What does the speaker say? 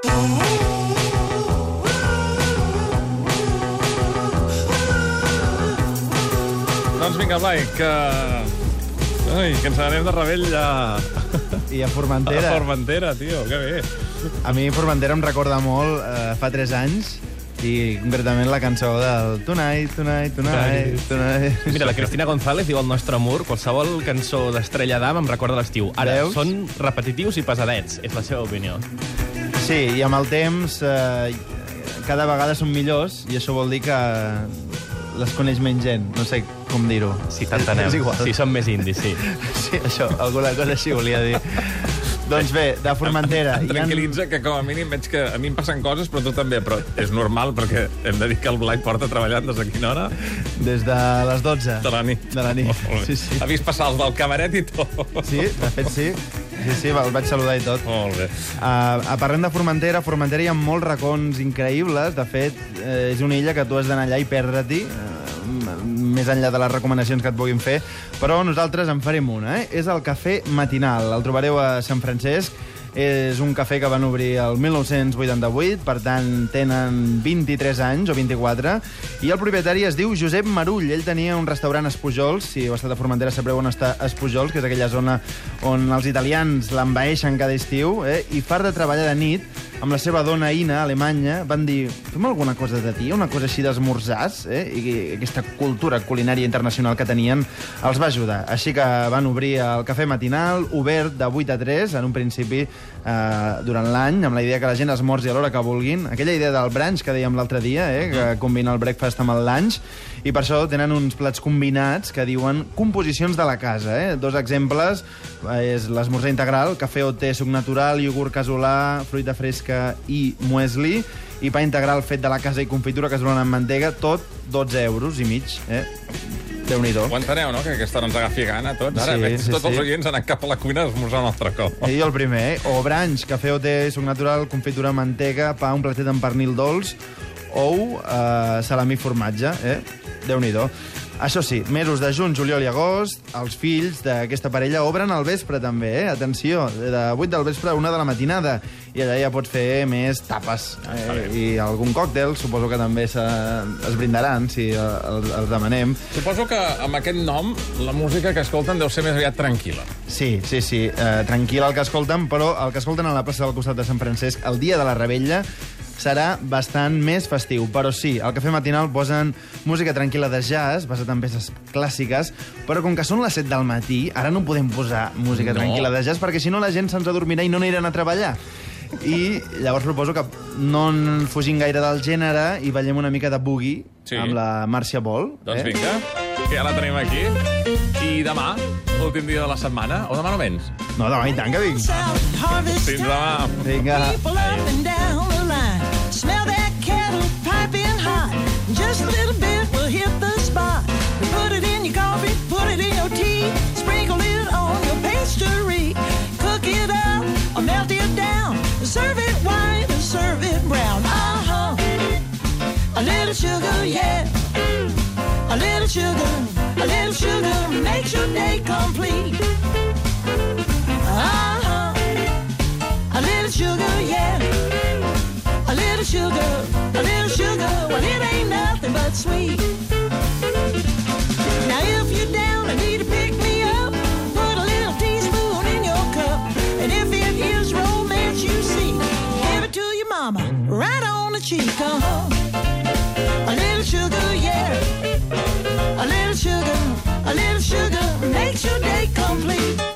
Doncs vinga, Blai, que... Ai, que ens n'anem de rebell a... I a a Formentera. Formentera, tio, que bé. A mi Formentera em recorda molt eh, fa 3 anys i concretament la cançó del Tonight, Tonight, Tonight, Tonight... Mira, la Cristina González diu el nostre amor, qualsevol cançó d'Estrella d'Am em recorda l'estiu. Ara, Veus? són repetitius i pesadets, és la seva opinió. Sí, i amb el temps eh, cada vegada són millors i això vol dir que les coneix menys gent. No sé com dir-ho. Si t'entenem. És igual. Si són més indis, sí. Sí, això, alguna cosa així volia dir. doncs bé, de Formentera. Em han- tranquil·litza que com a mínim veig que a mi em passen coses, però tu també. Però és normal, perquè hem de dir que el Blai porta treballant des de quina hora? Des de les 12. De la nit. De la nit, bé. sí, sí. Ha vist passar els del cabaret i tot. Sí, de fet sí. Sí, sí, el vaig saludar i tot. Molt bé. Uh, parlem de Formentera. A Formentera hi ha molts racons increïbles. De fet, eh, és una illa que tu has d'anar allà i perdre-t'hi, uh, més enllà de les recomanacions que et puguin fer. Però nosaltres en farem una, eh? És el Cafè Matinal. El trobareu a Sant Francesc. És un cafè que van obrir el 1988, per tant tenen 23 anys o 24, i el propietari es diu Josep Marull. Ell tenia un restaurant a Espujols, si heu estat a Formentera sabreu on està Espujols, que és aquella zona on els italians l'envaeixen cada estiu, eh? i far de treballar de nit, amb la seva dona Ina, alemanya, van dir fem alguna cosa de dia, una cosa així d'esmorzars, eh? i aquesta cultura culinària internacional que tenien els va ajudar. Així que van obrir el cafè matinal, obert de 8 a 3, en un principi eh, durant l'any, amb la idea que la gent esmorzi a l'hora que vulguin. Aquella idea del brunch que dèiem l'altre dia, eh, que combina el breakfast amb el lunch, i per això tenen uns plats combinats que diuen composicions de la casa. Eh? Dos exemples eh, és l'esmorzar integral, cafè o té, suc natural, iogurt casolà, fruita fresca i muesli, i pa integral fet de la casa i confitura casolana amb mantega, tot 12 euros i mig. Eh? Déu-n'hi-do. Ho enteneu, no?, que aquesta hora ens agafi gana tots. Ara Sí, veig sí, tots els sí. oients anant cap a la cuina a esmorzar un altre cop. I el primer, eh? O branch, cafè o té, suc natural, confitura, mantega, pa, un platet amb pernil dolç, ou, eh, salami i formatge, eh? Déu-n'hi-do. Això sí, mesos de juny, juliol i agost, els fills d'aquesta parella obren al vespre també, eh? Atenció, de 8 del vespre a 1 de la matinada. I allà ja pots fer més tapes. Eh? I algun còctel, suposo que també se, es brindaran, si eh, els, els demanem. Suposo que amb aquest nom la música que escolten deu ser més aviat tranquil·la. Sí, sí, sí. Uh, tranquil el que escolten, però el que escolten a la plaça del costat de Sant Francesc el dia de la rebella serà bastant més festiu. Però sí, al cafè matinal posen música tranquil·la de jazz, basat en peces clàssiques, però com que són les 7 del matí, ara no podem posar música No. tranquil·la de jazz, perquè si no la gent se'ns adormirà i no aniran a treballar. I llavors proposo que no en fugim gaire del gènere i ballem una mica de boogie Sí. amb la Marcia Ball. Doncs vinga, que ja la tenim aquí. I demà, últim dia de la setmana, o demà no menys? No, demà i tant que vinc. Fins demà. Vinga. People hot. Just a little bit will hit the spot. Put it in your coffee, put it in your tea. Sprinkle it on your pastry. Cook it up or melt it down. Serve it white or serve it brown. Uh-huh. A little sugar, yeah. A little sugar, a little sugar makes your day complete. Uh-huh. A little sugar, yeah. A little sugar, a little but it ain't nothing but sweet. Now if you're down and need to pick me up, put a little teaspoon in your cup. And if it is romance you seek, give it to your mama right on the cheek. Uh-huh. A little sugar, yeah. A little sugar, a little sugar makes your day complete.